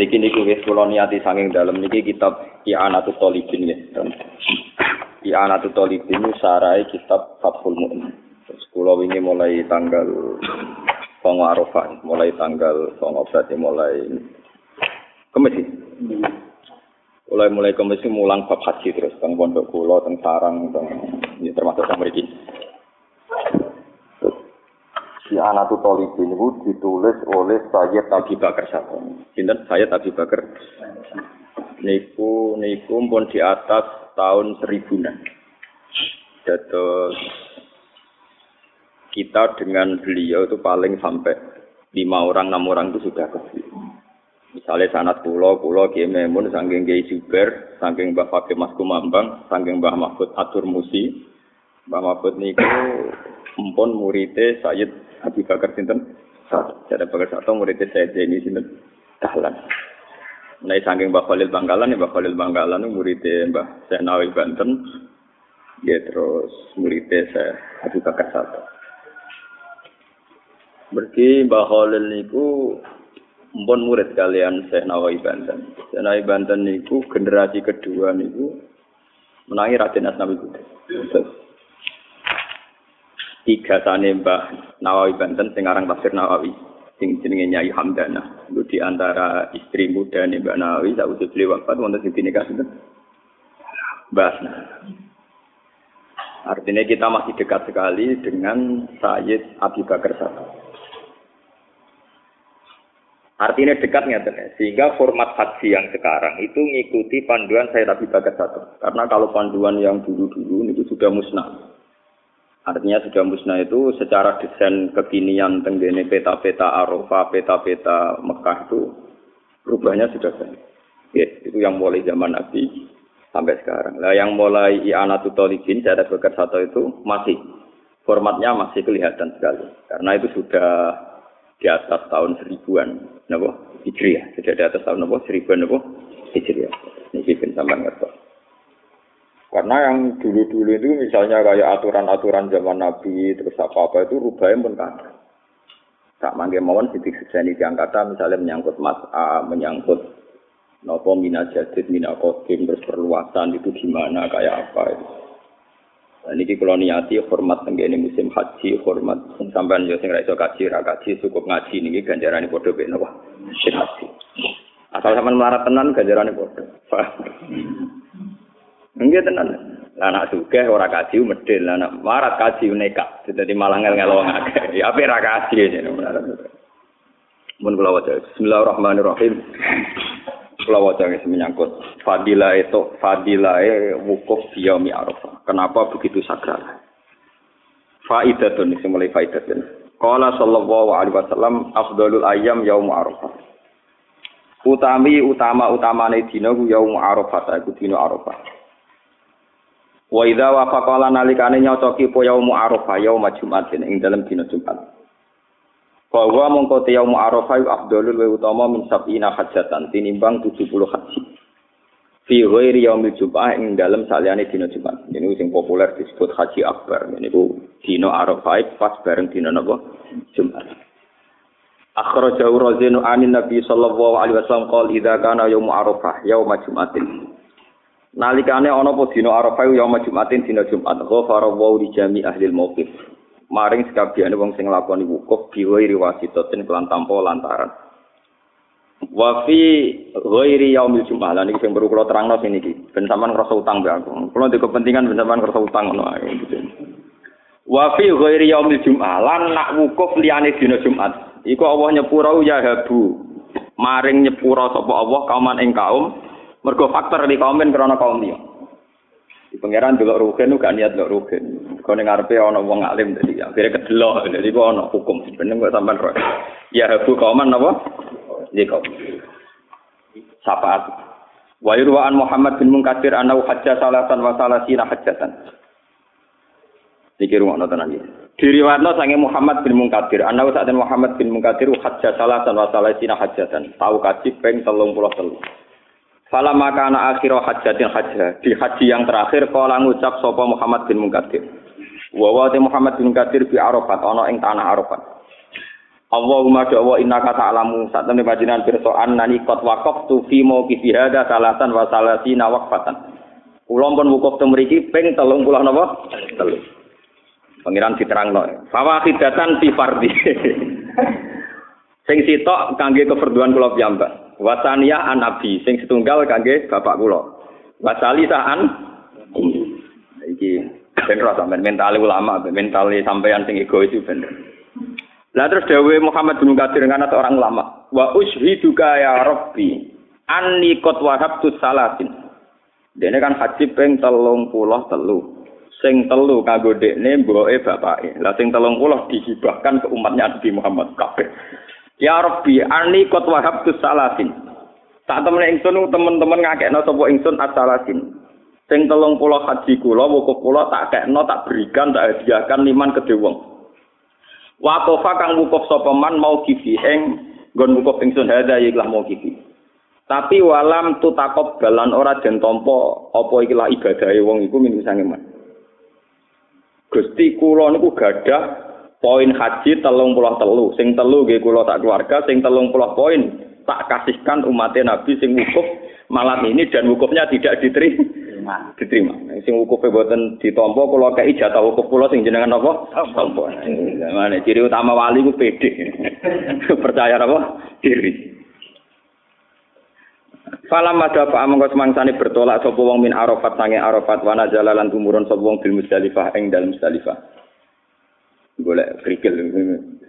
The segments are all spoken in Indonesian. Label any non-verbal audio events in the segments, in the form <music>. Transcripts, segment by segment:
Niki niku wis kula niati saking dalem niki kitab I'anatul Talibin ya. I'anatul Talibin sarai kitab Fathul Mu'min. Terus kula wingi mulai tanggal Songo Arafah, mulai tanggal Songo berarti mulai Kemis. Mulai mulai Kemis mulang bab haji terus teng pondok kula teng sarang teng ya, termasuk teng mriki. Si Anatu Tolibin itu ditulis oleh Sayyid Abi Bakar Sabon. Sinten Sayyid Abi Bakar. Niku niku pun di atas tahun seribuan. Terus kita dengan beliau itu paling sampai lima orang enam orang itu sudah kecil. Misalnya sanat pulau, pulau Kiai sangking Kiai Juber, sangking Mbah Fakih Mas Kumambang, sangking Mbah Mahfud Atur Musi, Mbah Mahfud niku empun murite Sayyid Abi Bakar sinten? Saya Bakar satu muridnya saya Jeni sinten? Dahlan. Mulai saking Mbah Khalil Bangkalan, Mbah Khalil Bangkalan muridnya Mbah Senawi Banten. Ya terus muridnya saya Abi Bakar satu. Berarti Mbah Khalil niku mpun murid kalian Syekh Nawawi Banten. Syekh Nawawi Banten niku generasi kedua niku menangi Raden Asnawi Buddha. Tiga tane Mbah Nawawi Banten sing aran Tafsir Nawawi sing jenenge Nyai Hamdana. Itu di antara istri muda nih Mbak Nawawi sakwise beliau wafat wonten sing dinikah sinten? Mbah Artinya kita masih dekat sekali dengan Sayyid Abi Bakar Satu. Artinya dekatnya sehingga format haji yang sekarang itu mengikuti panduan Sayyid Abi Bakar Satu. Karena kalau panduan yang dulu-dulu itu sudah musnah. Artinya sudah musnah itu secara desain kekinian tenggene peta-peta Arafah, peta-peta Mekah itu rubahnya sudah banyak. Ya, itu yang mulai zaman Nabi sampai sekarang. Lah yang mulai I'anatul Talibin, saya Bakar satu itu masih formatnya masih kelihatan sekali. Karena itu sudah di atas tahun seribuan, nabo Hijriah. Sudah di atas tahun nabo seribuan nabo Hijriah. Ini kita sampai ngerti. Karena yang dulu-dulu itu misalnya kayak aturan-aturan zaman Nabi terus apa-apa itu rubahnya pun kan. Tak mangke mawon sidik sejani diangkata misalnya menyangkut mas'a, menyangkut nopo mina jadid, mina kodim, terus perluasan itu gimana, kayak apa itu. Nah, ini kalau niati hormat tenggene musim haji, hormat sampai yo sing ra kaji, ra kaji cukup ngaji niki ganjarane padha mek napa? Haji. Asal sampean melarat tenan ganjarane padha. Enggak tenan. Lah anak sugih ora kaji medhil, lah anak marat kaji nekat. Dadi malah ngel-ngel wong akeh. <laughs> Ya ape ra kaji jene melarat. Mun kula waca Bismillahirrahmanirrahim. Kula waca wis menyangkut fadilah itu fadilah wukuf yaumi Arafah. Kenapa begitu sakral? Faidatun sing mulai faidatun. Qala sallallahu alaihi wasallam afdalul ayyam yaum Arafah. Utami utama utamane dina ku yaum Arafah, iku dina Arafah. Wa idza wafaqala nalikane nyocoki po yaum Arafah yaum Jumatin ing dalem dina Jumat. Bahwa mongko te yaum Arafah afdalul wa utama min sab'ina hajatan tinimbang 70 haji. Fi ghairi yaumil Jumat ing dalem saliyane dina Jumat. Ini sing populer disebut haji akbar. Ini ku dina Arafah pas bareng dina napa? Jumat. Akhrajahu Razinu anin Nabi sallallahu alaihi wasallam qol idza kana yaum Arafah yaum Jumatin. Nalikane ana apa dina Arafah ya Jumatin dina Jumat, ghafara wa li jami ahli mauqif. Maring sekabehane wong sing nglakoni wukuf biwai riwasitatin kelan tanpa lantaran. Wa fi ghairi yaumil Jumat. Lah niki sing perlu kula terangno sini iki. Ben sampean ngrasa utang mbek aku. Kula di kepentingan ben sampean ngrasa utang ngono ae gitu. Wa fi ghairi yaumil Jumat. Lan nak wukuf liyane dina Jumat. Iku Allah nyepuro ya habu. Maring nyepuro sapa Allah kauman ing kaum Mergo faktor di komen karena kaum dia. Di pangeran delok rugen gak niat delok rugen. Kau ning ngarepe ana wong alim dadi akhirnya kedelok dadi kok ana hukum sebenarnya kok sampean roh. Ya habu kauman napa? Di kaum. Sapaat. Wa yurwa'an Muhammad bin Munkatsir anau hajja salatan wa salasina hajjatan. Niki rumakno tenan iki. Diriwatno sange Muhammad bin Munkatsir, anau saat Muhammad bin Munkatsir hajja salatan wa salasina hajjatan. Tau kaji ping 33. Fala maka anak akhir hajatin di haji yang terakhir kala ngucap sopo Muhammad bin Munkadir. Wa wa Muhammad bin Munkadir bi Arafat ana ing tanah Arafat. Allahumma dawa innaka ta'lamu saat temen panjenengan pirsa annani qad waqaftu fi mawqifi hadza salatan wa salasina waqfatan. Kula pun wukuf teng mriki ping 30 napa? 3. Pangeran diterangno. Fawaqidatan fi fardhi. <laughs> sing sitok kangge keperduan kula piyambak. Wasania an abi sing setunggal kangge bapak kula. Wasalisa an iki ben ora sampean mentale ulama, mentale sampean sing egois itu bener. Lah terus Dawe Muhammad bin Katsir atau orang lama. Wa ushiduka ya Rabbi anni qad wahabtu salatin. Dene kan haji ping 33. Sing telu kanggo dekne mboke bapake. Lah sing 30 dihibahkan ke umatnya Nabi Muhammad kabeh. Ya Rabbi anni qad wahabtu salatin. Tak temen ingsun teman-teman ngakekno sapa ingsun as-salatin. Sing 30 haji kula wukuf kula tak kekno tak berikan tak hadiahkan liman kedhe wong. Wakofa kang wukuf sapa man mau kifi ing nggon wukuf ingsun hadza ikhlas mau kifi. Tapi walam tu takop balan ora den tampa apa ikilah ibadahe wong iku min sange man. Gusti kula niku gadah poin haji telung puluh telu. Sing telu nggih kula tak keluarga, sing telung puluh poin tak kasihkan umat Nabi sing wukuf malam ini dan wukufnya tidak diterima. Diterima. Sing wukufe boten ditampa kula kei jatah wukuf kula sing jenengan apa? Tampa. Mana ciri utama wali ku pede. <laughs> Percaya apa? Diri. Falam madha fa amangka semangsane bertolak sapa wong min Arafat sange Arafat wana jalalan tumurun sapa wong bil Musdalifah ing dalem Musdalifah. Golek krikil.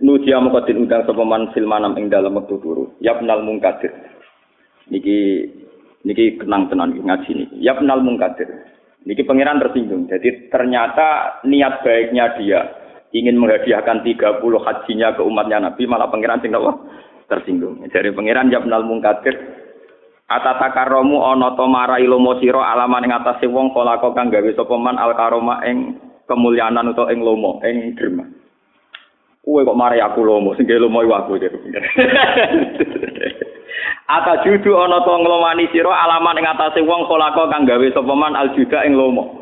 Nudia mongko den undang sapa man fil manam ing dalem wektu turu. Yabnal mungkadir. Niki niki kenang tenan ngaji niki. Yabnal mungkadir. Niki pangeran tersinggung. Jadi ternyata niat baiknya dia ingin menghadiahkan 30 hajinya ke umatnya Nabi malah pangeran sing? Tersinggung. Dari pangeran Yabnal mungkadir Atata karomu ana to marai lomo sira alaman ing wong kala kang gawe sapa man al karoma ing kemuliaan utawa ing lomo ing derma. Kuwe kok marai aku lomo sing lomo iku aku <laughs> Ata judu ana to nglomani sira alaman ing atase wong kala kang gawe sapa man al juda ing lomo.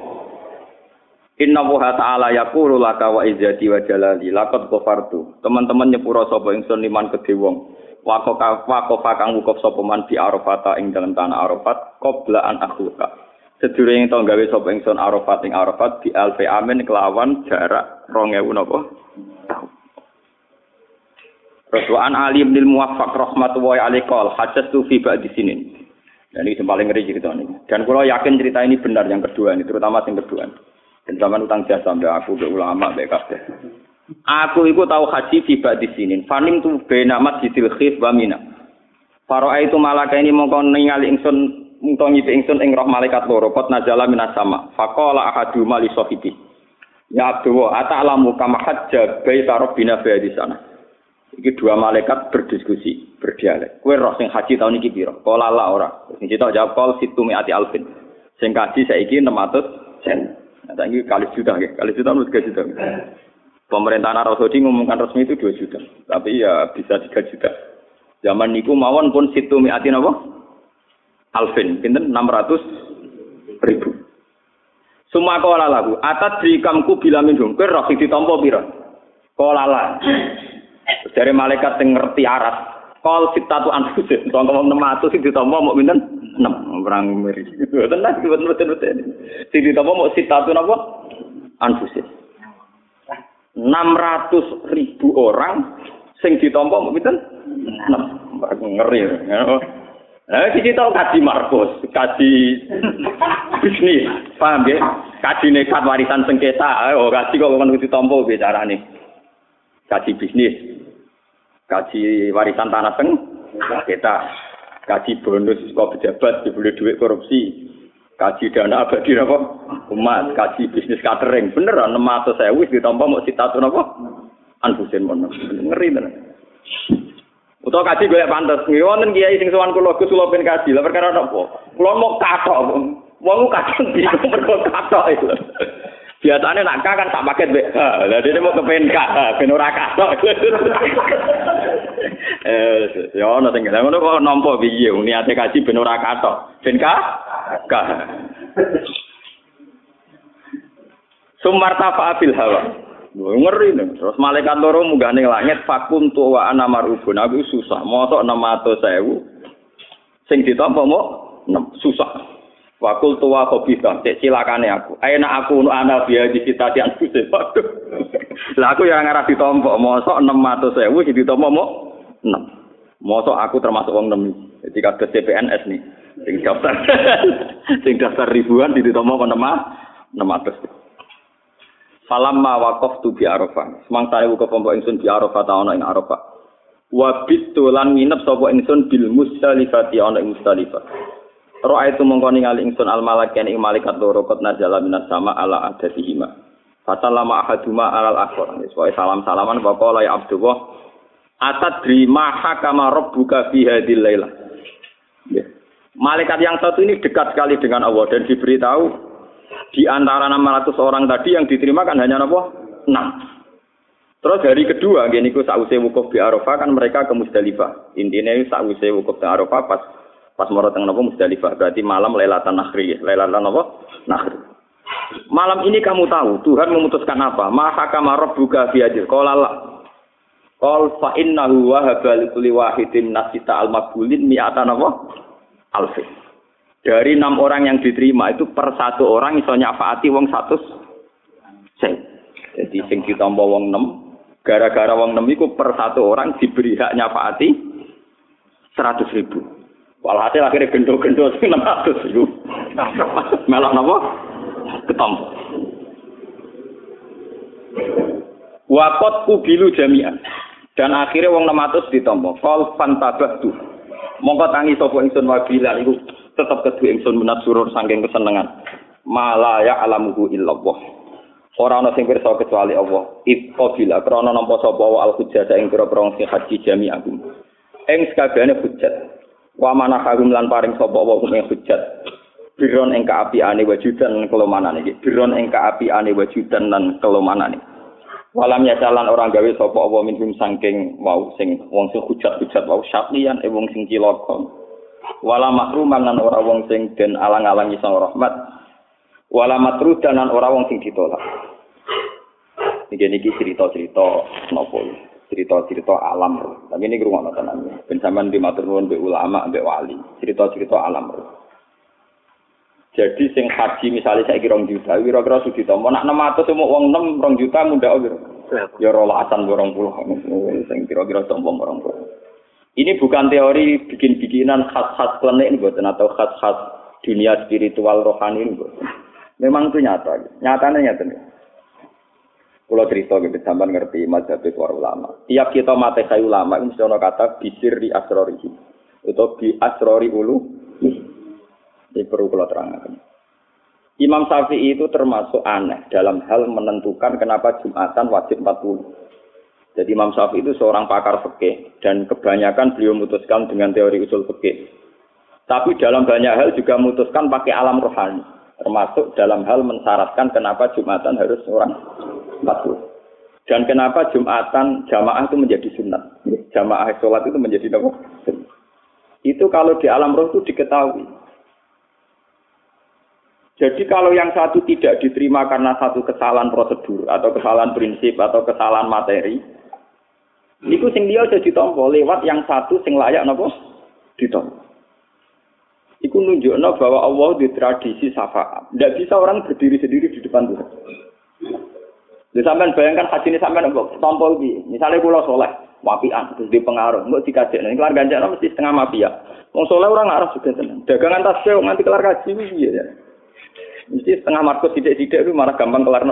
Inna wa ta'ala yaqulu laka wa izzati wa jalali laqad ghafartu. Teman-teman nyepura sapa ingsun liman kedhe wong. wakofa wakofa kang wukuf sapa man di Arafat ing dalam tanah Arafat qabla an akhluka sedurunge to gawe sapa ingsun Arafat ing Arafat di alfi amin kelawan jarak 2000 napa Rasulullah Ali bin Muwaffaq rahmatullahi alaihi qol hajjatu fi ba'di sinin. Dan ini paling ngeri cerita ini. Dan kalau yakin cerita ini benar yang kedua ini, terutama yang kedua. Dan zaman utang jasa, aku, ulama, baik Aku iku tahu haji tiba di sini. Fanim tu bena masjidil khif wa mina. Faro'a itu malaka ini mongko ningali ingsun mungto ngipi ingsun ing roh malaikat loro kot nazala minas sama. Faqala ahadu mali sahibi. Ya Abdullah, ata'lamu kama hajja baita rabbina di sana. Iki dua malaikat berdiskusi, berdialek. Kue roh sing haji tahun iki piro? Kala la ora. Sing kita jawab kol situ ati alfin. Sing kaji saiki 600 sen. Nah, ini kali juta, kali juta menurut juta. Pemerintahan Arab Saudi ngumumkan resmi itu 2 juta. Tapi ya bisa 3 juta. Zaman niku mawon pun situ miatin apa? Alvin, pinten 600 ribu. Semua kola lagu. Atat di kamku bila minum. Kue roh ditompo piro. Kola lah. Dari malaikat yang ngerti arat. Kol sitatu anfusin. Kalau ngomong enam ratus sih ditompo mau pinten enam. Perang meri. Tenang, betul betul betul. Si ditompo mau sitatu apa? Anfusin. 600 ribu orang sing ditampa mboten ngeri Nah, siji tau kaji Markus, kaji bisnis, paham ya? Kaji nekat warisan sengketa, oh kaji kok kan ditampa bicarane. Kaji bisnis, kaji warisan tanah sengketa, kaji bonus kok pejabat dibeli duit korupsi, kaji dana abadi apa umat. Kaji bisnis catering. Bener enam ratus sewu ditampa mau sitatu apa anfusin mon. Ngeri tenan. Utawa kaji gue pantas, ngiwonten kiai sing sowan kula Gus kula ben kaji. Lah perkara napa? Kula mau katok. Wong kadang <laughs> bisa mergo katok itu. Biasanya nak kan tak paket be. Lah dene mau kepen ka, ben ora katok. <laughs> Eh, ya ono sing ngono kok nampa piye niate kaji ben ora katok. Ben. Sumarta fa'abil hawa. Ngeri nih. Terus malaikat loro munggah ning langit fakum tu wa ana marubun. Aku susah. Mosok 600.000 sing ditampa mau susah. Wakul tua kobita, cek cilakane aku. Enak aku nu ana biaya di kita di aku Waduh. Lah aku yang ngarah ditompok, mosok 600 sewu sing ditompo mau 6. Mosok aku termasuk wong 6. Jadi kata CPNS nih, sing daftar, <laughs> sing daftar ribuan di ditompo kok 6 600. Falamma waqaftu bi Arafah. Semangsa aku kepompok ingsun bi Arafah ta ana ing Arafah. Wa bitu lan nginep bil mustalifati ana ing mustalifah. Roa itu mengkoni ngali ingsun al malakian ing malaikat loro kot nazala minas sama ala adatihima. Fasalama ahaduma alal akhor. Sesuai salam-salaman Bapak ya Abdullah. Atadri maha kama rabbuka fi hadil laila. Ya. Malaikat yang satu ini dekat sekali dengan Allah dan diberitahu di antara 600 orang tadi yang diterima kan hanya apa? 6. Terus hari kedua, gini ku sause wukuf di Arafah kan mereka ke Musdalifah. Intinya sause wukuf di Arafah pas Pas mau teng nopo Musdalifah, berarti malam Lailatan Nakhri, Lailatan nopo? Nakhri. Malam ini kamu tahu Tuhan memutuskan apa? Maha kama rabbuka fi ajil. Qala la. Qal fa innahu wahaba wahidin nasita al maqbulin mi'ata napa? Alfi. Dari enam orang yang diterima itu per satu orang iso nyafaati wong satu sen. Jadi sing ditampa wong enam, gara-gara wong enam itu per satu orang diberi hak nyafaati seratus ribu. Walhasil akhirnya gendo-gendo sing 600 iku. Melok napa? Ketom. Wakot kubilu jami'an. Dan akhirnya wong 600 ditompo. Kol fantabah tuh. Mongko tangi sapa ingsun wabilan iku tetep kedu ingsun menat surur saking kesenengan. Mala ya alamuhu illallah. Ora ana sing pirsa kecuali Allah. Iqabila krana nampa sapa al hujjah ing pira-pira sing haji jami'an. Ing sakabehane hujjah. Wa mana harum lan paring sapa wa ing hujat. Biron ing kaapiane wajudan kelomanan iki. Biron ing kaapiane wajudan lan kelomanan iki. Walam ya jalan orang gawe sapa apa minhum saking wau sing wong sing hujat-hujat wau syatlian e wong sing cilaka. Wala makruman lan ora wong sing den alang-alangi sang rahmat. Wala matrudan lan ora wong sing ditolak. Iki niki cerita-cerita napa? Cerita-cerita alam. Tapi ini rumah tenan. Ben sampean di matur nuwun ulama, mbek wali. Cerita-cerita alam. Jadi sing haji misalnya saya kira juta, kira-kira sudah tomo. Nak enam atau semua uang enam rong juta muda. Ya rolasan borong puluh. Sing kira-kira tomo borong puluh. Ini bukan teori bikin-bikinan khas-khas klinik buatan atau khas-khas dunia spiritual rohani ini buatan. Memang itu nyata. Nyatanya nyata. Nih. Kalau cerita gitu, sampai ngerti mazhab para ulama. Tiap kita mati kayu ulama, mesti kata bisir di asrori. Itu di asrori ulu. Ini perlu kalau terangkan. Imam Syafi'i itu termasuk aneh dalam hal menentukan kenapa Jumatan wajib 40. Jadi Imam Syafi'i itu seorang pakar fikih dan kebanyakan beliau memutuskan dengan teori usul fikih. Tapi dalam banyak hal juga memutuskan pakai alam rohani, termasuk dalam hal mensyaratkan kenapa Jumatan harus orang 40. Dan kenapa Jumatan jamaah itu menjadi sunat? Jamaah sholat itu menjadi apa? Itu kalau di alam roh itu diketahui. Jadi kalau yang satu tidak diterima karena satu kesalahan prosedur atau kesalahan prinsip atau kesalahan materi, itu sing dia jadi ditompo lewat yang satu sing layak nopo ditompo. Iku nunjukno bahwa Allah di tradisi syafaat. Tidak bisa orang berdiri sendiri di depan Tuhan. Jadi sampean bayangkan haji ini sampean tompol iki. Misale kula soleh, wapian terus di pengaruh, mbok dikajek. Nek kelar ganjar mesti setengah mafia. Wong soleh ora ngarep juga tenang. Dagangan tasbih nganti kelar kaji piye ya. Mesti setengah markus sidik-sidik itu malah gampang kelar.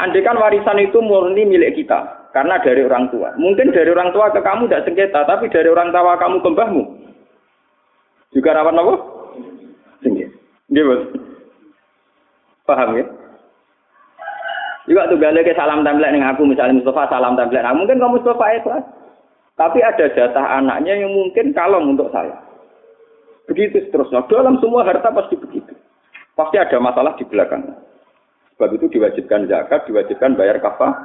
Andai kan warisan itu murni milik kita, karena dari orang tua. Mungkin dari orang tua ke kamu tidak sengketa, tapi dari orang tua kamu ke mbahmu. Juga rawan apa? Sengketa. Gitu. Paham ya? Juga tuh balik ke salam template nih aku misalnya Mustafa salam template. Nah, mungkin kamu Mustafa ikhlas. Tapi ada jatah anaknya yang mungkin kalong untuk saya. Begitu seterusnya. Dalam semua harta pasti begitu. Pasti ada masalah di belakang. Sebab itu diwajibkan zakat, diwajibkan bayar kafah.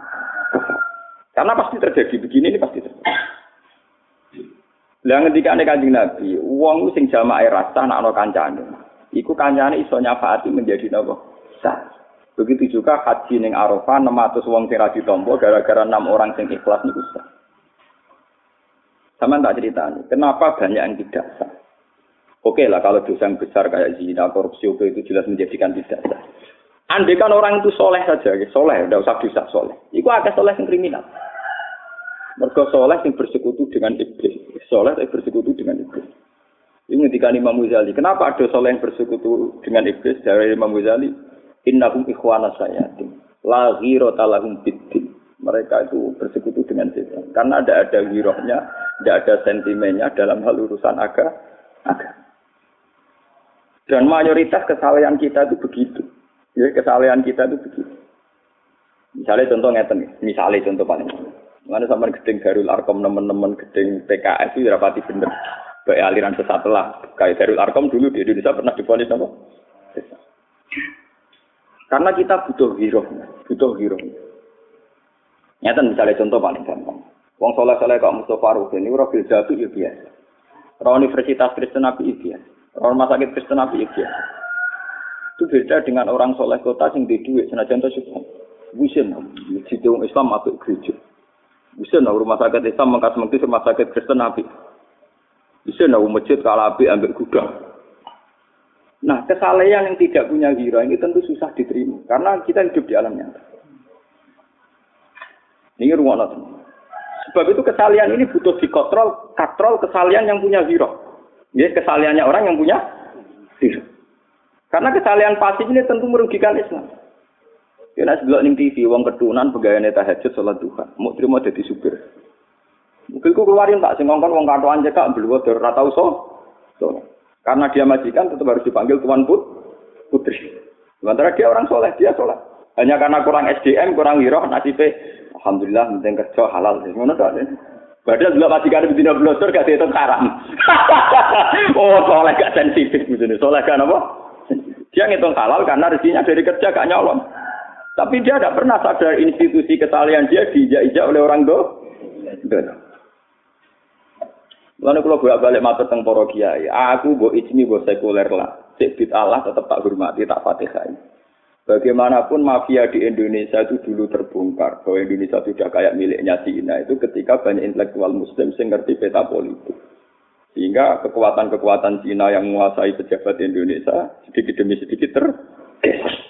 Karena pasti terjadi begini ini pasti terjadi. Lah ketika ane kanjeng Nabi, uang sing jamaah rasa anak anak kancane. Iku kancane iso nyafaati menjadi napa? Sah. Begitu juga haji ning Arafah 600 wong sing ra ditampa gara-gara enam orang sing ikhlas niku sah. Sama tak ceritanya, kenapa banyak yang tidak sah? Oke lah kalau dosa yang besar kayak zina, korupsi, itu jelas menjadikan tidak sah. Andai kan orang itu soleh saja, ya, soleh, udah usah dosa soleh. Iku agak soleh yang kriminal. Mereka soleh yang bersekutu dengan iblis. Soleh yang bersekutu dengan iblis. Ini ketika Imam Ghazali. Kenapa ada soleh yang bersekutu dengan iblis? Dari Imam Ghazali. Innahum ikhwana sayatim. La ghirota lahum biddin. Mereka itu bersekutu dengan setan. Karena tidak ada girohnya, tidak ada sentimennya dalam hal urusan agama. Dan mayoritas kesalahan kita itu begitu. Ya, kesalahan kita itu begitu. Misalnya contoh ngeten, misalnya contoh paling. Mana sama gedeng Darul Arkom teman-teman gedeng PKS itu rapati bener. Baik aliran sesat lah. Kayak Darul Arkom dulu di Indonesia pernah diponis apa? Karena kita butuh hero, butuh hero. Nyata misalnya contoh paling gampang. Wong soleh soleh kok Mustafa Rufin ini roh jatuh ya biasa. Roh Universitas Kristen Nabi ya biasa. Rumah Sakit Kristen Nabi ya. Itu beda dengan orang soleh kota yang di duit. Senajan itu juga. Bisa masjid Islam masuk gereja. Bisa nah rumah sakit Islam mengkas mengkis rumah sakit Kristen Nabi. Bisa nah masjid kalau api ambil gudang. Nah, kesalahan yang tidak punya hira ini tentu susah diterima karena kita hidup di alam nyata. Ini ruang Sebab itu kesalahan ini butuh dikotrol, katrol kesalahan yang punya hira. Ya, kesalahannya orang yang punya hira. Karena kesalahan pasif ini tentu merugikan Islam. Ya nek delok ning TV wong ketunan pegawai tahajud salat duha, mau terima jadi supir. Mungkin ku keluarin tak sing ngongkon wong katoan cekak beliau ora tau so. Karena dia majikan tetap harus dipanggil tuan put, putri. Sementara dia orang soleh, dia soleh. Hanya karena kurang SDM, kurang wiroh, nasibnya Alhamdulillah penting kerja halal. Ngono tak Padahal dulu majikan di dina blosor gak dihitung karam. <laughs> oh soleh gak sensitif misalnya. Soleh kan apa? Dia ngitung halal karena rezekinya dari kerja gak nyolong. Tapi dia tidak pernah sadar institusi kesalahan dia diijak-ijak oleh orang do. Lalu kalau bolak balik mata tentang para kiai, aku bu ijmi bu sekuler lah. Cek Allah tetap tak hormati, tak fatihai. Bagaimanapun mafia di Indonesia itu dulu terbongkar bahwa Indonesia sudah kayak miliknya Cina itu ketika banyak intelektual Muslim yang ngerti peta politik. Sehingga kekuatan-kekuatan Cina yang menguasai pejabat Indonesia sedikit demi sedikit tergeser.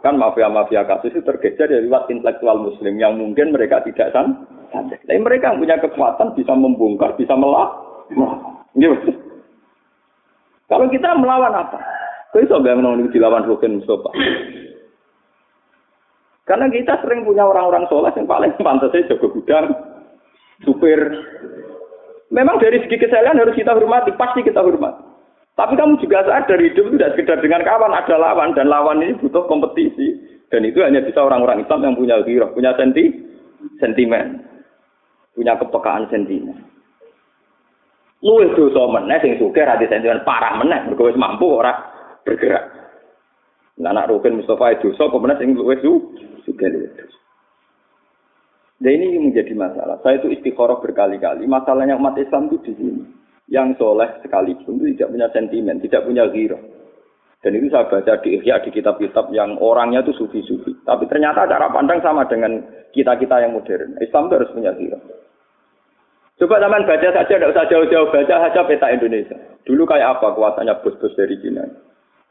Bahkan mafia-mafia kasus itu tergeser dari lewat intelektual Muslim yang mungkin mereka tidak san tapi mereka yang punya kekuatan bisa membongkar, bisa melawan. Gitu. Kalau kita melawan apa? Kau bisa nggak menolak dilawan Rukin Mustafa? Karena kita sering punya orang-orang soleh yang paling <laughs> pantas saja jago gudang, supir. Memang dari segi kesalahan harus kita hormati, pasti kita hormati. Tapi kamu juga sadar hidup itu tidak sekedar dengan kawan, ada lawan dan lawan ini butuh kompetisi. Dan itu hanya bisa orang-orang Islam yang punya hero, punya senti, sentimen punya kepekaan sentimen. Luwih dosa meneh sing sugih ra sentimen parah meneh mergo mampu ora bergerak. Lah anak Rukin Mustafa dosa kok meneh sing luwih sugih. Dan ini menjadi masalah. Saya itu istikharah berkali-kali. Masalahnya umat Islam itu di sini. Yang soleh sekalipun itu tidak punya sentimen, tidak punya giro. Dan itu saya baca di Ihya, di kitab-kitab yang orangnya itu sufi-sufi. Tapi ternyata cara pandang sama dengan kita-kita yang modern. Islam itu harus punya giro. Coba zaman baca saja, tidak usah jauh-jauh baca saja peta Indonesia. Dulu kayak apa kuasanya bos-bos dari Cina?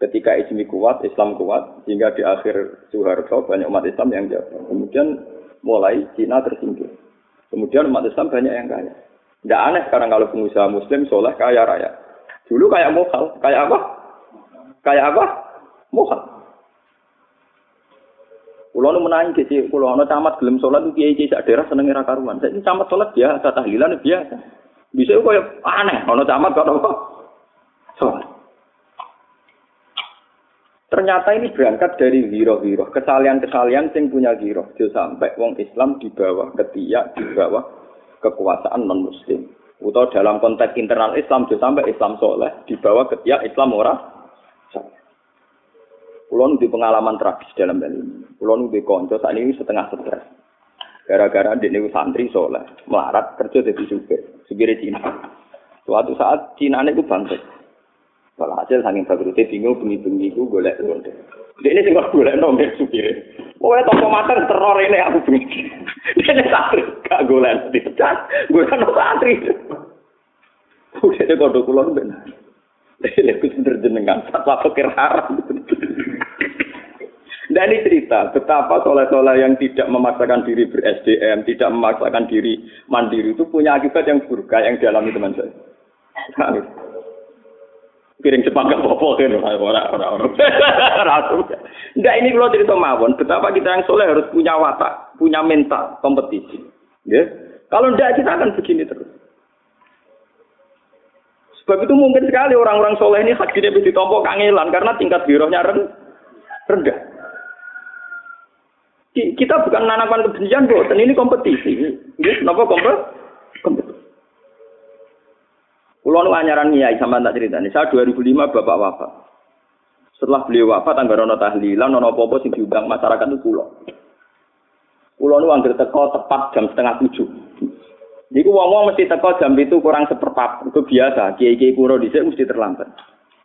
Ketika Ismi kuat, Islam kuat, sehingga di akhir Soeharto banyak umat Islam yang jatuh. Kemudian mulai Cina tersingkir. Kemudian umat Islam banyak yang kaya. Tidak aneh sekarang kalau pengusaha Muslim soleh kaya raya. Dulu kayak mokal, kayak apa? Kayak apa? Mokal. Kulo nu menangi kisi, kulo nu camat gelem sholat itu kiai kiai daerah seneng era karuan. Saya camat sholat biasa, tahlilan biasa. Bisa kok ya aneh, ono camat kok apa? Sholat. Ternyata ini berangkat dari hiro-hiro, kesalian-kesalian yang punya. Jadi sampai wong Islam di bawah ketiak, di bawah kekuasaan non-muslim. Atau dalam konteks internal Islam, jadi sampai Islam soleh, di bawah ketiak Islam ora Kulon di pengalaman tragis dalam hal ini. Kulon di konco saat ini setengah stres. Gara-gara di ini santri soleh, melarat kerja jadi supir, supir Cina. Suatu saat Cina itu bangkit. Walhasil saking bagrute bingung bengi-bengi ku golek lonte. Dia ini kok golek nomor supire. Pokoknya toko mater teror ini aku bengi. Ini santri gak golek dipecat. Gue kan santri. Udah dia kodok kulon benar. Dia ikut jenengan. Fatwa pikir haram. Nah ini cerita betapa soleh-soleh yang tidak memaksakan diri ber-SDM, tidak memaksakan diri mandiri itu punya akibat yang buruk yang dialami teman saya. Piring Jepang gak apa-apa kan orang-orang. <laughs> Enggak ini kalau cerita mawon, betapa kita yang soleh harus punya watak, punya mental kompetisi. Ya. Kalau enggak kita akan begini terus. Sebab itu mungkin sekali orang-orang soleh ini hadirnya bisa ditompo kangelan karena tingkat birohnya rendah kita bukan menanamkan kebencian, dan ini kompetisi. Ini kenapa kompetisi? Kulo nu anyaran niai sama tak cerita nih. Saya 2005 bapak wafat. Setelah beliau wafat, tangga rono tahlilan, nono popo sing diundang masyarakat itu pulau. Kulo nu angger teko tepat jam setengah tujuh. Jadi wong-wong mesti teko jam itu kurang seperempat. Itu biasa. Kiai-kiai kuno di mesti terlambat.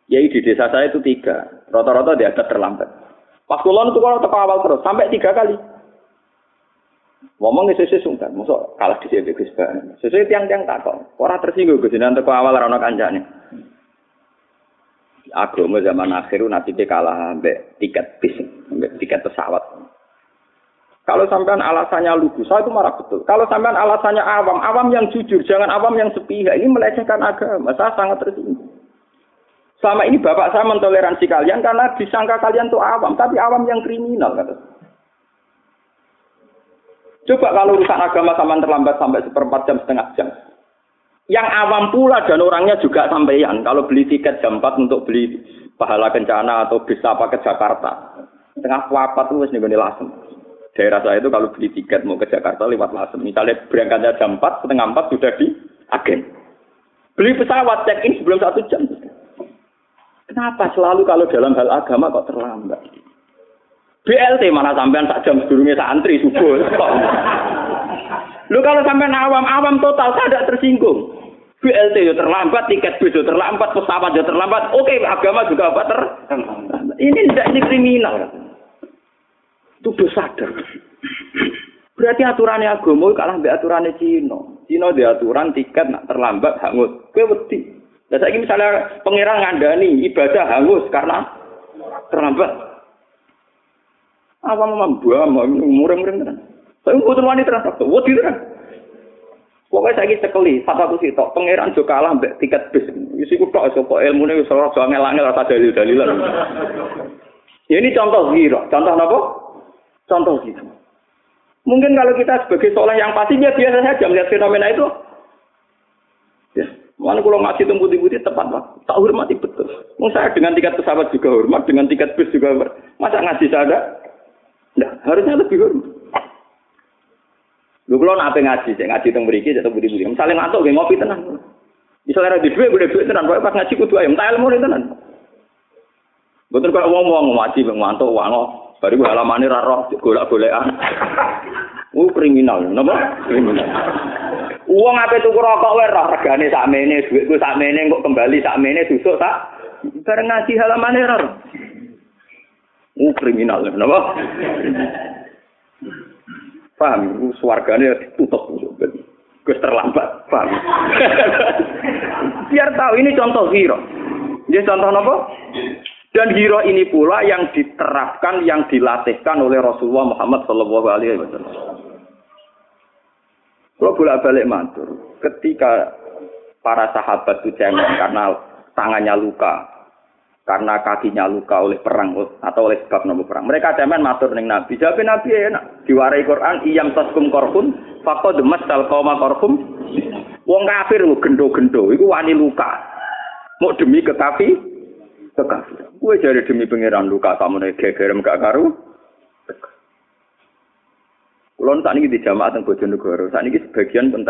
Kiai di desa saya itu tiga. Rata-rata dia ada terlambat. Pas kulon itu kalau teko awal terus sampai tiga kali. Ngomong sesuai sungkan, masuk kalah di sini Gus Sesuai tiang-tiang takut. Orang tersinggung Gus nanti teko awal rano kancane. Agama zaman akhir nanti dia kalah ambek tiket bis, ambek tiket pesawat. Kalau sampean alasannya lugu, saya itu marah betul. Kalau sampean alasannya awam, awam yang jujur, jangan awam yang sepihak. Ini melecehkan agama. Saya sangat tersinggung. Selama ini bapak saya mentoleransi kalian karena disangka kalian tuh awam, tapi awam yang kriminal kata. Coba kalau urusan agama sama terlambat sampai seperempat jam setengah jam. Yang awam pula dan orangnya juga sampaian. Kalau beli tiket jam 4 untuk beli pahala kencana atau bisa apa ke Jakarta. Tengah tuh nih nih lasem. Daerah saya itu kalau beli tiket mau ke Jakarta lewat lasem. Misalnya berangkatnya jam 4, setengah 4 sudah di agen. Beli pesawat check in sebelum satu jam. Kenapa selalu kalau dalam hal agama kok terlambat? BLT mana sampean sak jam sedurunge santri subuh. Lu kalau sampean awam-awam total tidak tersinggung. BLT yo terlambat, tiket yo terlambat, pesawat yo terlambat. Oke, agama juga apa ter? Ini tidak ini kriminal. Itu sadar. Berarti aturannya agama kalah mbek aturannya Cina. Cina di aturan tiket nak terlambat hangus. Kowe wedi. Nah, saya misalnya pangeran ngandani ibadah hangus karena terlambat. Apa membuat mureng-mureng kan? Saya tuh wanita terus, wah itu kan. Pokoknya saya sekali, satu sih tok pangeran juga kalah mbak tiket bis. Isi ku tok sapa ilmu nih soal soal ngel rasa dalil dalilan. Ya ini contoh giro, contoh apa? Contoh gitu. Mungkin kalau kita sebagai soleh yang pasti dia biasa saja melihat fenomena itu, Mana kalau ngaji temu putih-putih tepat lah. Tak hormati betul. Mau saya dengan tiket pesawat juga hormat, dengan tiket bus juga hormat. Masa ngaji saya ada? Nah, harusnya lebih hormat. Lu kalau nape ngaji, saya ngaji temu beriki, saya putih-putih. Misalnya ngantuk, gue ngopi tenang. Misalnya di dua, gue duit tenang. Pas ngaji kudu ayam, tak ilmu tenang. Betul kalau ngomong ngaji, ngantuk, wango. Baru gue halamannya raro, golek-golekan. <laughs> Uh, kriminal, nama? Kriminal. Uang apa tuku rokok wae roh regane sakmene, dhuwitku sakmene kok kembali sakmene susuk tak bareng ngaji halamane ora. Uh kriminal napa? Paham, swargane ditutup. Gus terlambat, paham. Biar tahu ini contoh hero. Dia contoh apa? Dan hero ini pula yang diterapkan, yang dilatihkan oleh Rasulullah Muhammad Shallallahu Alaihi Wasallam. Kalau bolak-balik matur, ketika para sahabat itu cengeng karena tangannya luka, karena kakinya luka oleh perang atau oleh sebab nopo perang. Mereka cemen matur ning Nabi. Jawab Nabi enak. Diwarai Quran, iyam taskum korhum, faqad masal qauma korhum. Wong kafir lu gendo-gendo, iku wani luka. Mau demi kekafi, kekafir. Kue jadi demi pangeran luka kamu nek gegerem gak karu. Kulon saat ini di jamaah teng Bojonegoro, saat ini sebagian pun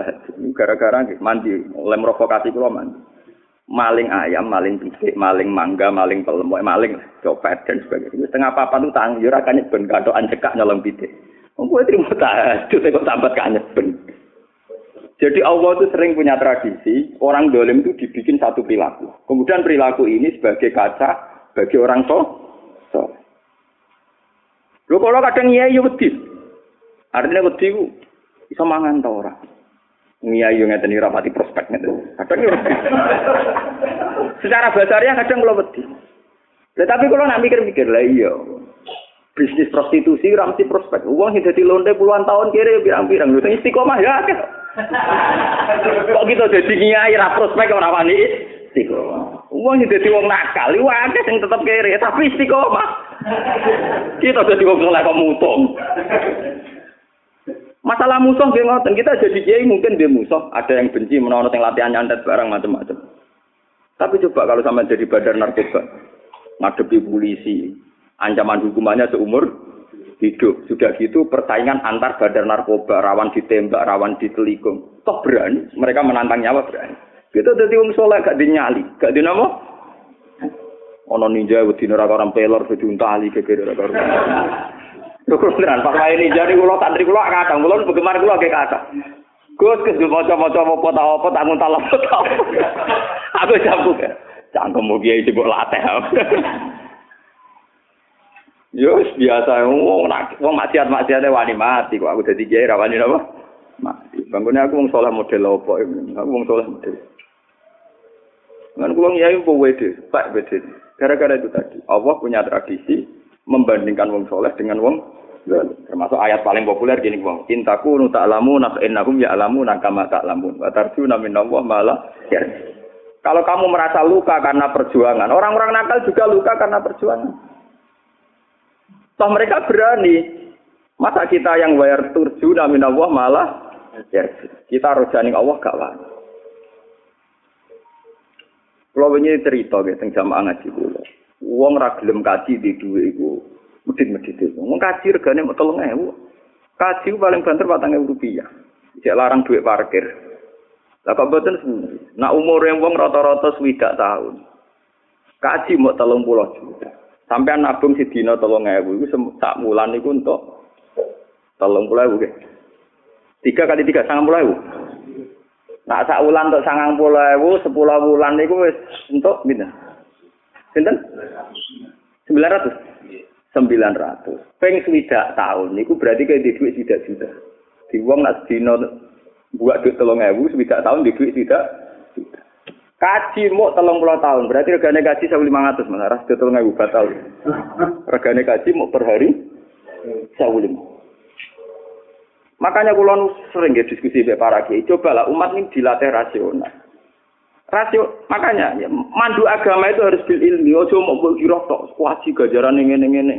gara-gara mandi, oleh provokasi kulo mandi. Maling ayam, maling pisik, maling mangga, maling pelem, maling copet dan sebagainya. Setengah apa tuh tang, yo rakane ben kadoan cekak nyolong pisik. Wong kowe trimo tahajud kok sambat kanyet ben. Jadi Allah itu sering punya tradisi, orang dolim itu dibikin satu perilaku. Kemudian perilaku ini sebagai kaca bagi orang so. so. Lu kalau kadang iya iya wedi. Artinya wedi ku bisa mangan tau orang. Iya iya ngeten rapati prospek ngeten. Kadang wedi. Secara basarnya kadang kalau wedi. Tetapi kalau nak mikir-mikir lah iya. Bisnis prostitusi ramsi prospek. Uang yang jadi londe puluhan tahun kiri pirang-pirang. Lu istiqomah ya. Kok gitu jadi nyai ra prospek ora wani istiqomah. Wong iki dadi wong nakal, iku akeh sing tetep kere, tapi istiqomah. Kita dadi wong kok mutung. Masalah musuh nggih ngoten, kita jadi kiai mungkin dia musuh, ada yang benci menawa yang latihan nyantet barang macam-macam. Tapi coba kalau sama jadi badar narkoba, ngadepi polisi, ancaman hukumannya seumur hidup. Sudah gitu persaingan antar badar narkoba, rawan ditembak, rawan ditelikung. Toh berani, mereka menantang nyawa berani. Kita jadi wong soleh gak dinyali, gak dinamo. Ono ninja wedi neraka orang pelor wedi untali gegere Lho beneran pas wae ninja niku kula santri kula kadang kula bagaimana kula ge kata. Gus kes maca-maca apa ta apa tak nguntal apa ta. Aku jambu. Cangkem mugi iki mbok latih. <laughs> Yo biasa wong nak wong maksiat-maksiate wani mati kok aku dadi kiai ra wani napa? Mati. Bangunnya aku wong saleh model apa Aku wong saleh model. Kan kula ngiyai mbok wede, Pak wede. Gara-gara itu tadi, Allah punya tradisi membandingkan wong soleh dengan wong. Termasuk ayat paling populer gini wong, "Intaku nu ta'lamu nak innahum ya'lamu kama ta'lamun wa tarjuna minallah malah ya. Kalau kamu merasa luka karena perjuangan, orang-orang nakal juga luka karena perjuangan. Toh mereka berani. Masa kita yang bayar turju minallah malah ya. Kita rojaning Allah gak wani. Kalau ini cerita gitu, jamaah ngaji dulu. Uang ragilem kaji di dua itu, medit-medit itu. Uang kaji regane mau tolong ewu. Kaji paling banter patang ewu rupiah. Jadi larang duit parkir. Lah kok boten sebenarnya. Nah umur yang uang rata-rata swidak tahun. Kaji mau tolong pulau juta. Sampai nabung si dino tolong ewu itu sak bulan itu untuk tolong pulau ewu. Tiga kali tiga sangat pulau ewu. Nak sak wulan untuk sangang puluh ewu, sepuluh wulan itu untuk gitu. Sinten? Sembilan ratus. Sembilan ratus. Peng swidak tahun, itu berarti kayak di duit tidak juta. Di uang nak dino buat duit telung ewu, swidak tahun di duit tidak. Kaji mau telung puluh tahun, berarti regane kaji sewu lima ratus, mas. Ras telung ewu batal. Regane kaji mau per hari sewu lima. Makanya kulon sering ya diskusi dengan para kiai. Cobalah umat ini dilatih rasional. Rasio, makanya ya, mandu agama itu harus bil ilmi. Ojo mau kira tok kuaci gajaran ini ini ini.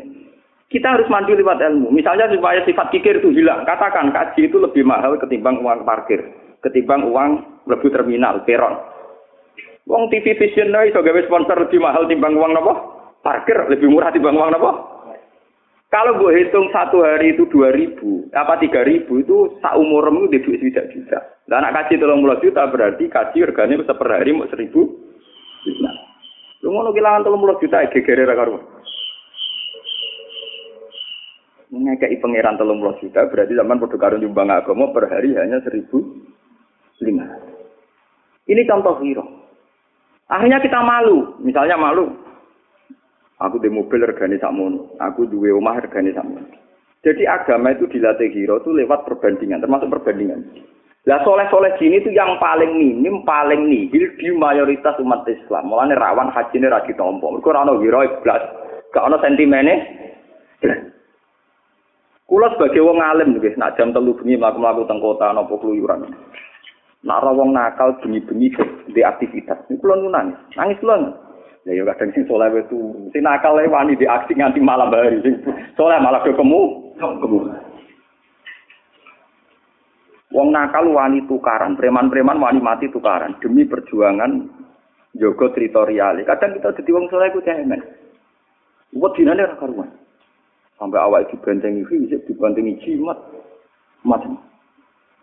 Kita harus mandu lewat ilmu. Misalnya supaya sifat kikir itu hilang. Katakan kaji itu lebih mahal ketimbang uang parkir, ketimbang uang lebih terminal, peron. Uang TV Vision itu gawe sponsor lebih mahal timbang uang nopo? Parkir lebih murah timbang uang nopo? Kalau gue hitung satu hari itu dua ribu, apa tiga ribu itu sak umur itu di duit tidak juta. Dan anak kaji tolong puluh juta berarti kaji regane bisa per hari mau seribu. Nah, lu mau kehilangan tolong puluh juta, ya gegere karu. Ngekei pangeran tolong puluh juta berarti zaman produk karun jumbang agama per hari hanya seribu lima. Ini contoh hero. Akhirnya kita malu, misalnya malu, Aku di mobil regane aku duwe omah regane sakmono. Jadi agama itu dilatih hero itu lewat perbandingan, termasuk perbandingan. Lah soleh-soleh gini itu yang paling minim, paling nihil di mayoritas umat Islam. Mulane rawan haji ini ragi tompo. Mereka rano hero iblas. Gak ada sentimennya. Kulo sebagai wong alim nggih, nak jam telu bengi mlaku-mlaku teng kota napa keluyuran. Nak wong nakal bengi-bengi di aktivitas. Kulo nangis. Nangis kulo. Ya yo kadang sing soleh itu, sing nakal wani di aksi nganti malam hari, sing soleh malah ke kemu, kemu. Wong nakal wani tukaran, preman-preman wani mati tukaran demi perjuangan jogo teritorial. Kadang kita jadi wong soleh ku cemen. Buat dinane ora karuan. Sampai awal dibantengi fisik, dibantengi jimat, macam.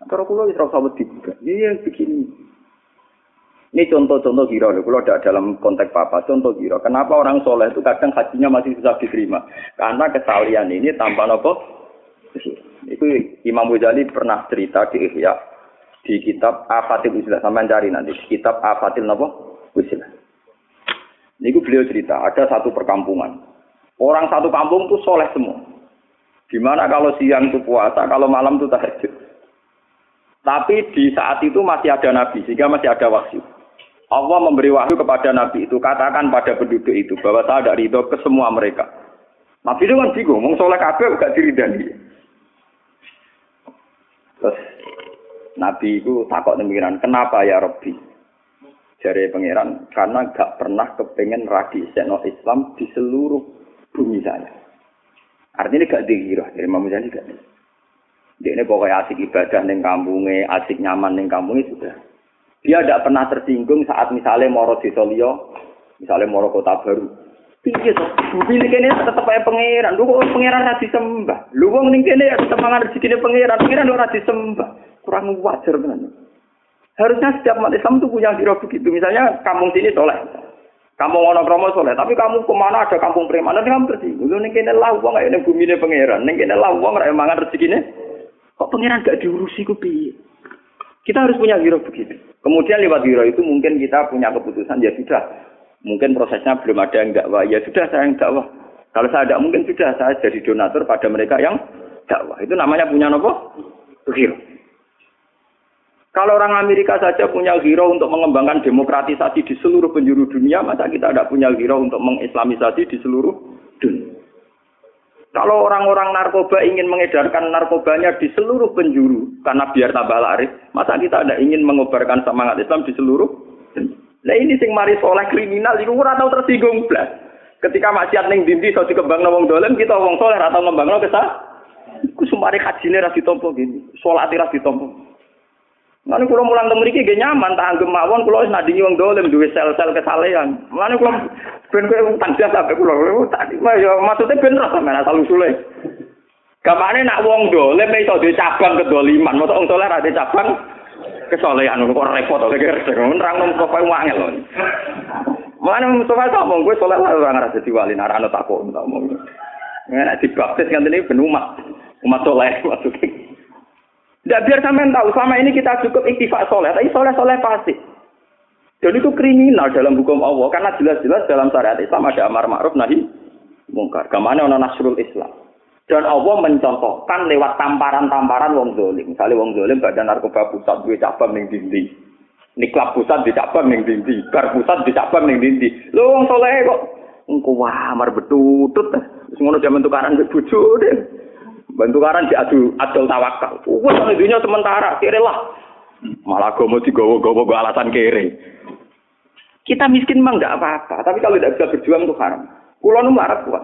Antara kulo wis rasa wedi juga. Iya begini. Ini contoh-contoh kira, kalau tidak dalam konteks apa, contoh kira. Kenapa orang soleh itu kadang hajinya masih susah diterima? Karena kesalian ini tanpa nopo. Itu Imam Ghazali pernah cerita di Ihya. Di kitab Afatil Usilah sampean cari nanti kitab Afatil napa? Usilah. Niku beliau cerita, ada satu perkampungan. Orang satu kampung tuh soleh semua. Gimana kalau siang itu puasa, kalau malam itu tahajud. Tapi di saat itu masih ada nabi, sehingga masih ada wahyu. Allah memberi wahyu kepada nabi itu, katakan pada penduduk itu bahwa saya ada ridho ke semua mereka. Nabi itu kan bingung, ngomong soleh kabeh gak diridani. Terus Nabi itu takut demikian, kenapa ya Rabbi? Jari pangeran, karena gak pernah kepengen radi seno Islam di seluruh bumi saya. Artinya gak dihirah, dari Imam Muzani gak Dia ini pokoknya asik ibadah neng kampungnya, asik nyaman neng kampungnya sudah. Dia tidak pernah tersinggung saat misalnya moro di Solio, misalnya moro kota baru. Piye to? Bumi kene tetep ae pangeran. Lu kok pangeran ra disembah. Lu wong ning kene ya tetep mangan rezekine pangeran. Pangeran ora disembah. Kurang wajar kan. Harusnya setiap umat Islam itu punya kira begitu. Misalnya kampung sini soleh. Kampung ono kromo soleh, tapi kamu ke mana ada kampung preman, nanti kamu tersinggung. Lu ning kene lah wong bumi ne pangeran, ning kene lah wong ra mangan rezekine. Kok pangeran gak diurusi ku piye? Kita harus punya giro begitu. Kemudian lewat giro itu mungkin kita punya keputusan ya sudah Mungkin prosesnya belum ada yang dakwah. Ya sudah saya yang dakwah. Kalau saya tidak mungkin sudah saya jadi donatur pada mereka yang dakwah. Itu namanya punya nopo? Hero. Kalau orang Amerika saja punya hero untuk mengembangkan demokratisasi di seluruh penjuru dunia, masa kita tidak punya hero untuk mengislamisasi di seluruh dunia? Kalau orang-orang narkoba ingin mengedarkan narkobanya di seluruh penjuru, karena biar tambah laris, masa kita tidak ingin mengobarkan semangat Islam di seluruh? Nah ini sing mari soleh kriminal iku ora tau tersinggung blas. Ketika maksiat ning dindi iso dikembangno wong dolen, kita wong soleh ora tau ngembangno kesah. Iku sumare hajine ra ditampa gini, salat ra ditampa. Mulane kula mulang teng mriki nyaman tak anggem mawon kula wis nadingi wong dolen duwe sel-sel kesalehan. Mulane kula ben kowe utang jasa sampe kula tak ya maksudnya ben ra sampean asal usule. Gamane nak wong dolen iso duwe cabang kedoliman, mosok wong soleh ra cabang kesolehan kok repot to kira nerang nang kok wangel lho. Mana Mustafa tak omong gue soleh lah orang rasa diwali nara anak takut tak omong. Nggak dibaptis kan ben umat umat soleh maksudnya. Tidak biar sampean tahu selama ini kita cukup iktifak soleh, tapi soleh soleh pasti. Dan itu kriminal dalam hukum Allah karena jelas-jelas dalam syariat Islam ada amar ma'ruf nahi mungkar. Ke mana ono nasrul Islam. Dan Allah mencontohkan lewat tamparan-tamparan wong zolim. Misalnya wong zolim badan narkoba pusat dua cabang ning dindi. Niklap pusat di cabang ning dindi. Bar pusat di cabang ning dindi. Lo wong soleh kok. Engko wah mar betutut. Wis ngono jaman tukaran mbek. Bantu karan adu adol tawakal. Wes dunia sementara, kere lah. Malah gomo digowo-gowo go alasan kere. Kita miskin memang enggak apa-apa, tapi kalau tidak bisa berjuang itu haram. Kulo nu melarat kuat.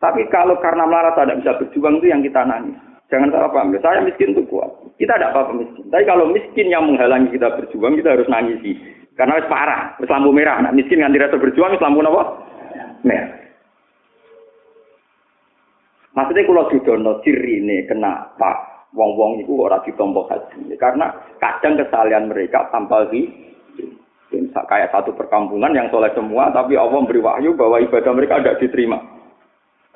Tapi kalau karena melarat tidak bisa berjuang itu yang kita nangis. Jangan salah paham. Saya miskin itu kuat. Kita tidak apa-apa miskin. Tapi kalau miskin yang menghalangi kita berjuang, kita harus nangisi. Karena itu parah. Wis lampu merah. Nah, miskin nganti rasa berjuang, wis lampu apa? Merah. Maksudnya kalau didono ciri ini kenapa wong-wong itu orang ditompo haji? Karena kadang kesalahan mereka tanpa di kayak satu perkampungan yang soleh semua, tapi Allah memberi wahyu bahwa ibadah mereka tidak diterima.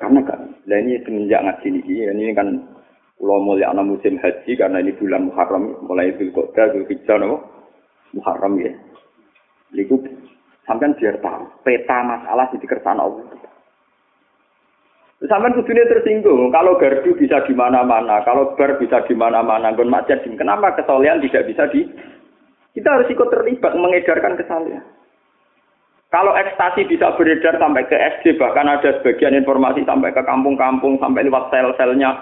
Karena kan, nah ini semenjak ngaji ini, ini kan pulau mulai anak musim haji karena ini bulan Muharram, mulai itu kota, itu hijau, no? Muharram ya. Itu sampai biar tahu peta masalah di kersana Allah. Sampai kudunya tersinggung, kalau gardu bisa di mana-mana, kalau bar bisa di mana-mana, gon macet, kenapa kesolehan tidak bisa di? Kita harus ikut terlibat mengedarkan kesalahan. Kalau ekstasi bisa beredar sampai ke SD, bahkan ada sebagian informasi sampai ke kampung-kampung, sampai lewat sel-selnya.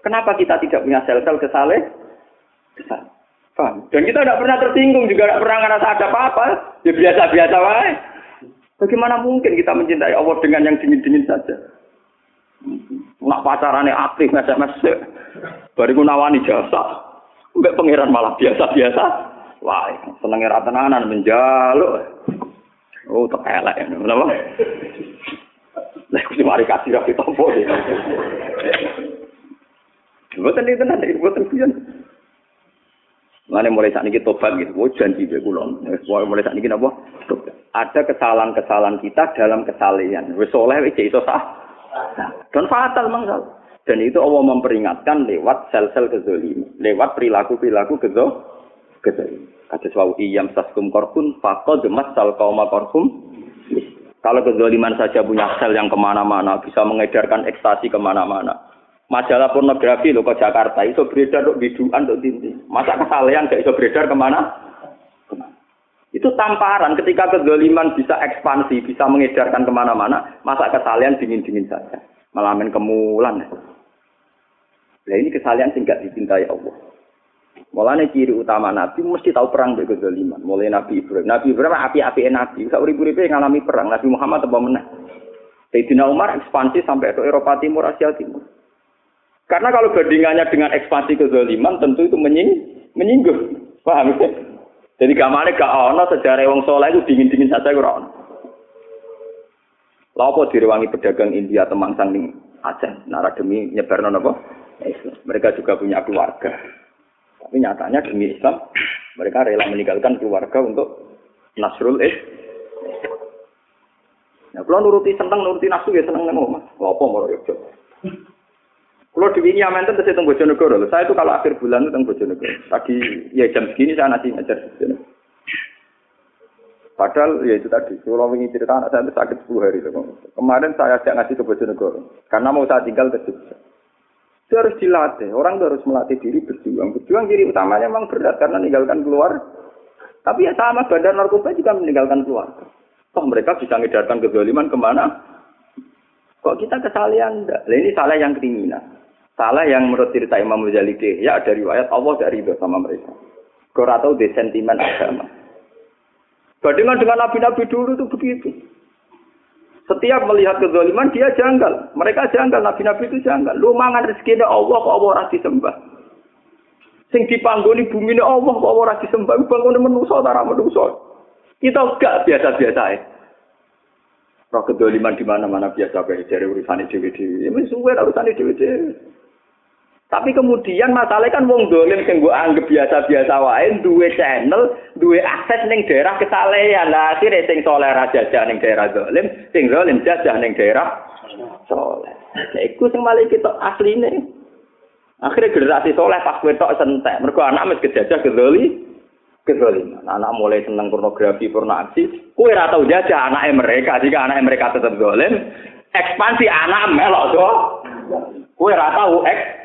Kenapa kita tidak punya sel-sel kesale? Kesal. Dan kita tidak pernah tersinggung, juga tidak pernah ngerasa ada apa-apa. Ya biasa-biasa wae. Bagaimana mungkin kita mencintai Allah dengan yang dingin-dingin saja? Nak pacarannya aktif, mesek-mesek. Bariku nawani jasa. Enggak pangeran malah biasa-biasa. Wah, senengnya ratenanan menjaluk. Oh, tak ya. Kenapa? Lah kuwi mari kasih ra ditompo. Mboten itu nanti, mboten kuyon. Mana mulai saat ini tobat gitu, oh janji be kulon. Mulai saat ini apa? Ada kesalahan-kesalahan kita dalam kesalahan. Wes soleh wes itu sah. Dan fatal mangsal. Dan itu Allah memperingatkan lewat sel-sel kezoliman, lewat perilaku-perilaku kezol. kezaliman. Kados wau iyam saskum korpun faqad masal qauma korpum. Kalau kezaliman saja punya sel yang ke mana-mana, bisa mengedarkan ekstasi ke mana-mana. Majalah pornografi lo ke Jakarta itu beredar untuk biduan untuk tinti. Masa kesalahan gak bisa beredar? Ke mana? Itu tamparan ketika kezaliman bisa ekspansi, bisa mengedarkan ke mana-mana, masa kesalahan dingin-dingin saja. Malamin kemulan. Nah ini kesalahan sih gak dicintai Allah. Mulane ciri utama Nabi mesti tahu perang dengan kezaliman. Mulai Nabi Ibrahim. Nabi Ibrahim api-api Nabi. Sak urip-uripe ngalami perang. Nabi Muhammad apa meneh. Sayyidina Umar ekspansi sampai ke Eropa Timur, Asia Timur. Karena kalau bandingannya dengan ekspansi kezaliman tentu itu menying, menyinggung. Paham ya? Jadi gamane gak ono sejarah wong soleh itu dingin-dingin saja ora ono. Lha apa pedagang India temangsang ning Aceh nara demi nyebarno napa? Islam. Mereka juga punya keluarga. Tapi nyatanya demi Islam, mereka rela meninggalkan keluarga untuk Nasrul eh. Nah, kalau nuruti seneng, nuruti nafsu ya seneng neng omah. Lopo mau yuk Kalau di ini aman saya tunggu Bojonegoro. Saya itu kalau akhir bulan itu tunggu Bojonegoro. Tadi ya jam segini saya nanti ngajar Bojonegoro. Padahal ya itu tadi, kalau ingin cerita anak saya itu sakit 10 hari. Kemarin saya ajak ngasih ke Bojonegoro. Karena mau saya tinggal ke Jogja. Itu harus dilatih. Orang itu harus melatih diri berjuang. Berjuang diri utamanya memang berat karena meninggalkan keluar. Tapi ya sama bandar narkoba juga meninggalkan keluar. Toh mereka bisa ngedarkan kezaliman ke mana? Kok kita kesalahan? Nah, ini salah yang kriminal. Salah yang menurut cerita Imam Ghazali ya ada riwayat Allah dari itu sama mereka. Kau tahu di sentimen agama. Bandingan dengan nabi-nabi dulu itu begitu. Setiap melihat kezaliman dia janggal. Mereka janggal, nabi-nabi itu janggal. Lu mangan rezeki Allah kok Allah ora disembah. Sing dipanggoni bumi ini Allah kok Allah ora disembah. Bangun menungso ora menungso. Kita gak biasa-biasa ya. Roh kedoliman di mana-mana biasa kayak dari urusan dewi-dewi. Ya mesti suwe urusan dewi-dewi. Tapi kemudian masalahnya kan wong dolim sing gue anggap biasa-biasa wae duwe channel, duwe akses ning daerah kesalehan. Lah akhire sing soleh ra jajah ning daerah dolim, sing dolim jajah ning daerah soleh. Lah iku sing malah kita asline. Akhirnya generasi soleh pas tok sentek. Mergo anak wis kejajah kedoli, kedoliman. Anak mulai seneng pornografi, pornografi. Kowe ora tau jajah anake mereka. Jika anake mereka tetap dolim, ekspansi anak melok do. Kowe ora tau eks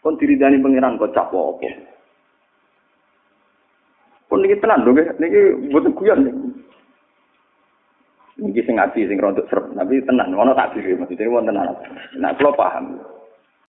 Kon diridani pangeran kok cap apa? Kon niki tenan lho, niki mboten guyon niki. Niki sing ngaji sing rontok serep, tapi tenan ono tak maksudnya wonten ana. Nah, kula paham.